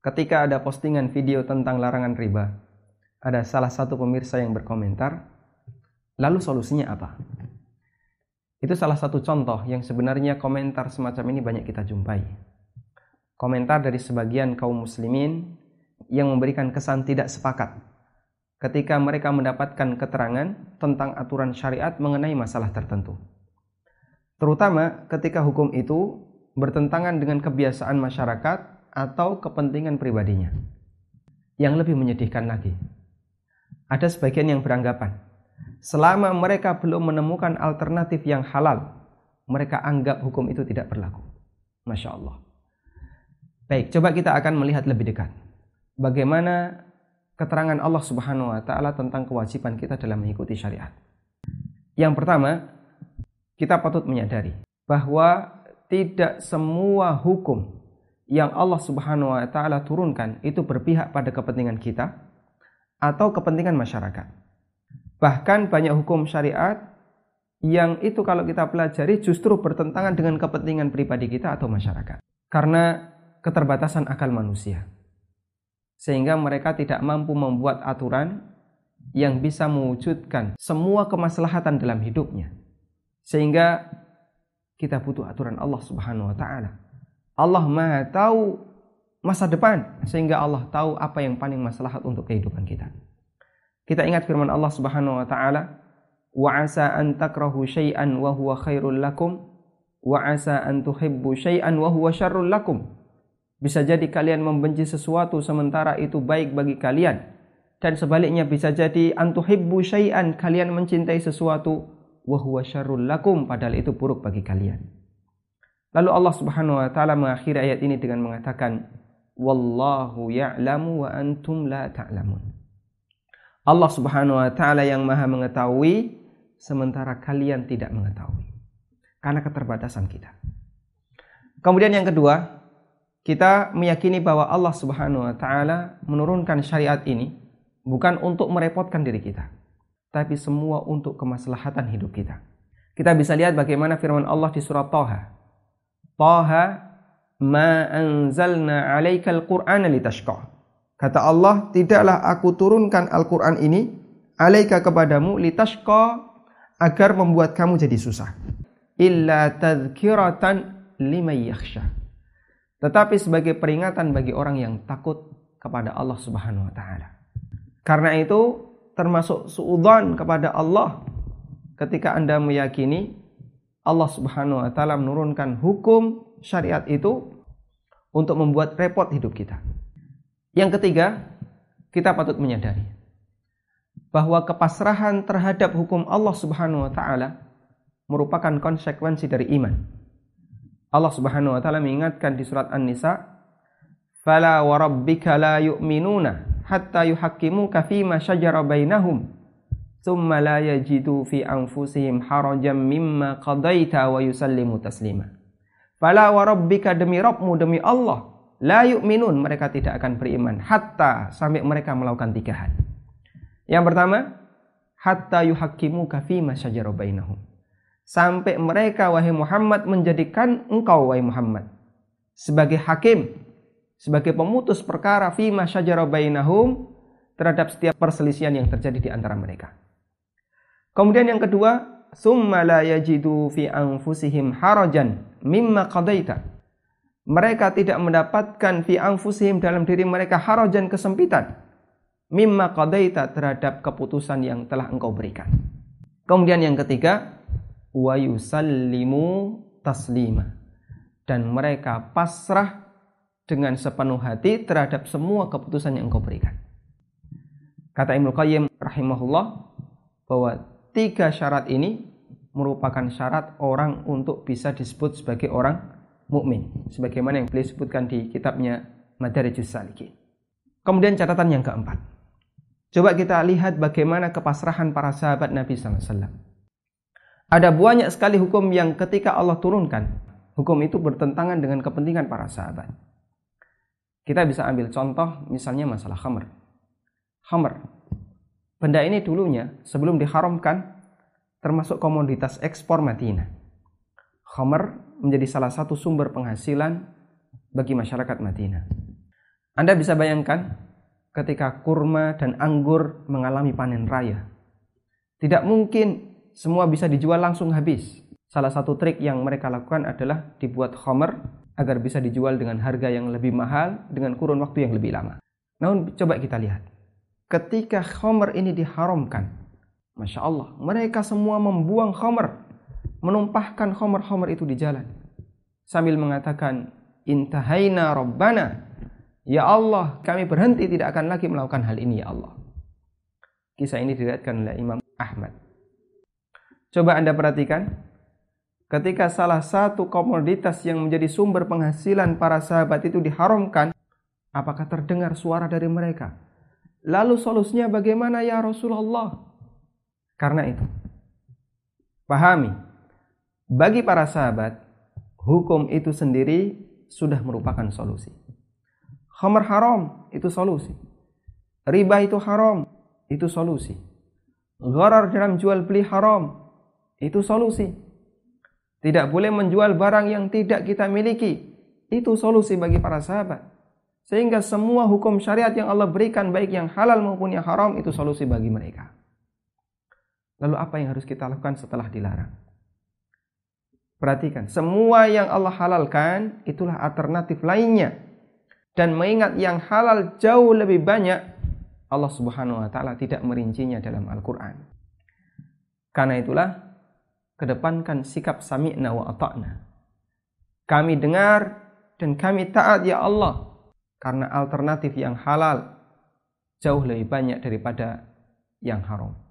ketika ada postingan video tentang larangan riba, ada salah satu pemirsa yang berkomentar, lalu solusinya apa? Itu salah satu contoh yang sebenarnya komentar semacam ini banyak kita jumpai. Komentar dari sebagian kaum muslimin yang memberikan kesan tidak sepakat ketika mereka mendapatkan keterangan tentang aturan syariat mengenai masalah tertentu. Terutama ketika hukum itu bertentangan dengan kebiasaan masyarakat atau kepentingan pribadinya. Yang lebih menyedihkan lagi, ada sebagian yang beranggapan, selama mereka belum menemukan alternatif yang halal, mereka anggap hukum itu tidak berlaku. Masya Allah. Baik, coba kita akan melihat lebih dekat. Bagaimana keterangan Allah Subhanahu wa taala tentang kewajiban kita dalam mengikuti syariat. Yang pertama, kita patut menyadari bahwa tidak semua hukum yang Allah Subhanahu wa taala turunkan itu berpihak pada kepentingan kita atau kepentingan masyarakat. Bahkan banyak hukum syariat yang itu kalau kita pelajari justru bertentangan dengan kepentingan pribadi kita atau masyarakat. Karena keterbatasan akal manusia. Sehingga mereka tidak mampu membuat aturan yang bisa mewujudkan semua kemaslahatan dalam hidupnya. Sehingga kita butuh aturan Allah Subhanahu wa taala Allah Maha tahu masa depan sehingga Allah tahu apa yang paling maslahat untuk kehidupan kita. Kita ingat firman Allah Subhanahu wa taala, "Wa asa an takrahu syai'an wa huwa khairul lakum wa asa an tuhibbu syai'an wa huwa syarrul lakum." Bisa jadi kalian membenci sesuatu sementara itu baik bagi kalian dan sebaliknya bisa jadi antuhibbu syai'an kalian mencintai sesuatu wa huwa syarrul lakum padahal itu buruk bagi kalian. Lalu Allah Subhanahu wa taala mengakhiri ayat ini dengan mengatakan wallahu ya'lamu wa antum la ta'lamun. Allah Subhanahu wa taala yang Maha mengetahui sementara kalian tidak mengetahui. Karena keterbatasan kita. Kemudian yang kedua, kita meyakini bahwa Allah Subhanahu wa taala menurunkan syariat ini bukan untuk merepotkan diri kita, tapi semua untuk kemaslahatan hidup kita. Kita bisa lihat bagaimana firman Allah di surat Thaha Taha ma anzalna alaikal qur'ana litashqa. Kata Allah, tidaklah aku turunkan Al-Qur'an ini alaika kepadamu litashqa agar membuat kamu jadi susah. Illa tadhkiratan liman yakhsha. Tetapi sebagai peringatan bagi orang yang takut kepada Allah Subhanahu wa taala. Karena itu termasuk suudzon kepada Allah ketika Anda meyakini Allah Subhanahu wa taala menurunkan hukum syariat itu untuk membuat repot hidup kita. Yang ketiga, kita patut menyadari bahwa kepasrahan terhadap hukum Allah Subhanahu wa taala merupakan konsekuensi dari iman. Allah Subhanahu wa taala mengingatkan di surat An-Nisa, "Fala wa rabbika la yu'minuna hatta yuhaqqimuka fima shajara bainahum." Yajidu fi anfusihim harajan mimma qadaita wa yusallimu taslima. Fala wa rabbika demi Rabbmu demi Allah la yu'minun mereka tidak akan beriman hatta sampai mereka melakukan tiga hal. Yang pertama, hatta yuhaqqimu kafi syajara. Sampai mereka wahai Muhammad menjadikan engkau wahai Muhammad sebagai hakim, sebagai pemutus perkara fi syajara bainahum terhadap setiap perselisihan yang terjadi di antara mereka. Kemudian yang kedua, summa la yajidu fi anfusihim harajan mimma qadaita. Mereka tidak mendapatkan fi anfusihim dalam diri mereka harajan kesempitan mimma qadaita terhadap keputusan yang telah engkau berikan. Kemudian yang ketiga, wa yusallimu taslima. Dan mereka pasrah dengan sepenuh hati terhadap semua keputusan yang engkau berikan. Kata Ibnu Qayyim rahimahullah bahwa tiga syarat ini merupakan syarat orang untuk bisa disebut sebagai orang mukmin sebagaimana yang beliau sebutkan di kitabnya Madarijus Salikin. Kemudian catatan yang keempat. Coba kita lihat bagaimana kepasrahan para sahabat Nabi SAW. Ada banyak sekali hukum yang ketika Allah turunkan, hukum itu bertentangan dengan kepentingan para sahabat. Kita bisa ambil contoh misalnya masalah khamr. Khamr Benda ini dulunya sebelum diharamkan termasuk komoditas ekspor Madinah. Khamr menjadi salah satu sumber penghasilan bagi masyarakat Madinah. Anda bisa bayangkan ketika kurma dan anggur mengalami panen raya. Tidak mungkin semua bisa dijual langsung habis. Salah satu trik yang mereka lakukan adalah dibuat khomer agar bisa dijual dengan harga yang lebih mahal dengan kurun waktu yang lebih lama. Namun coba kita lihat. Ketika khomer ini diharamkan, Masya Allah, mereka semua membuang khomer, menumpahkan khomer-khomer itu di jalan. Sambil mengatakan, Intahaina Rabbana, Ya Allah, kami berhenti tidak akan lagi melakukan hal ini ya Allah. Kisah ini diriwayatkan oleh Imam Ahmad. Coba Anda perhatikan, ketika salah satu komoditas yang menjadi sumber penghasilan para sahabat itu diharamkan, apakah terdengar suara dari mereka? Lalu solusinya bagaimana ya Rasulullah? Karena itu, pahami, bagi para sahabat, hukum itu sendiri sudah merupakan solusi. Khamar haram, itu solusi. Riba itu haram, itu solusi. Gharar dalam jual beli haram, itu solusi. Tidak boleh menjual barang yang tidak kita miliki, itu solusi bagi para sahabat. Sehingga semua hukum syariat yang Allah berikan baik yang halal maupun yang haram itu solusi bagi mereka. Lalu apa yang harus kita lakukan setelah dilarang? Perhatikan, semua yang Allah halalkan itulah alternatif lainnya dan mengingat yang halal jauh lebih banyak, Allah Subhanahu wa taala tidak merincinya dalam Al-Qur'an. Karena itulah kedepankan sikap sami'na wa ata'na. Kami dengar dan kami taat ya Allah karena alternatif yang halal jauh lebih banyak daripada yang haram.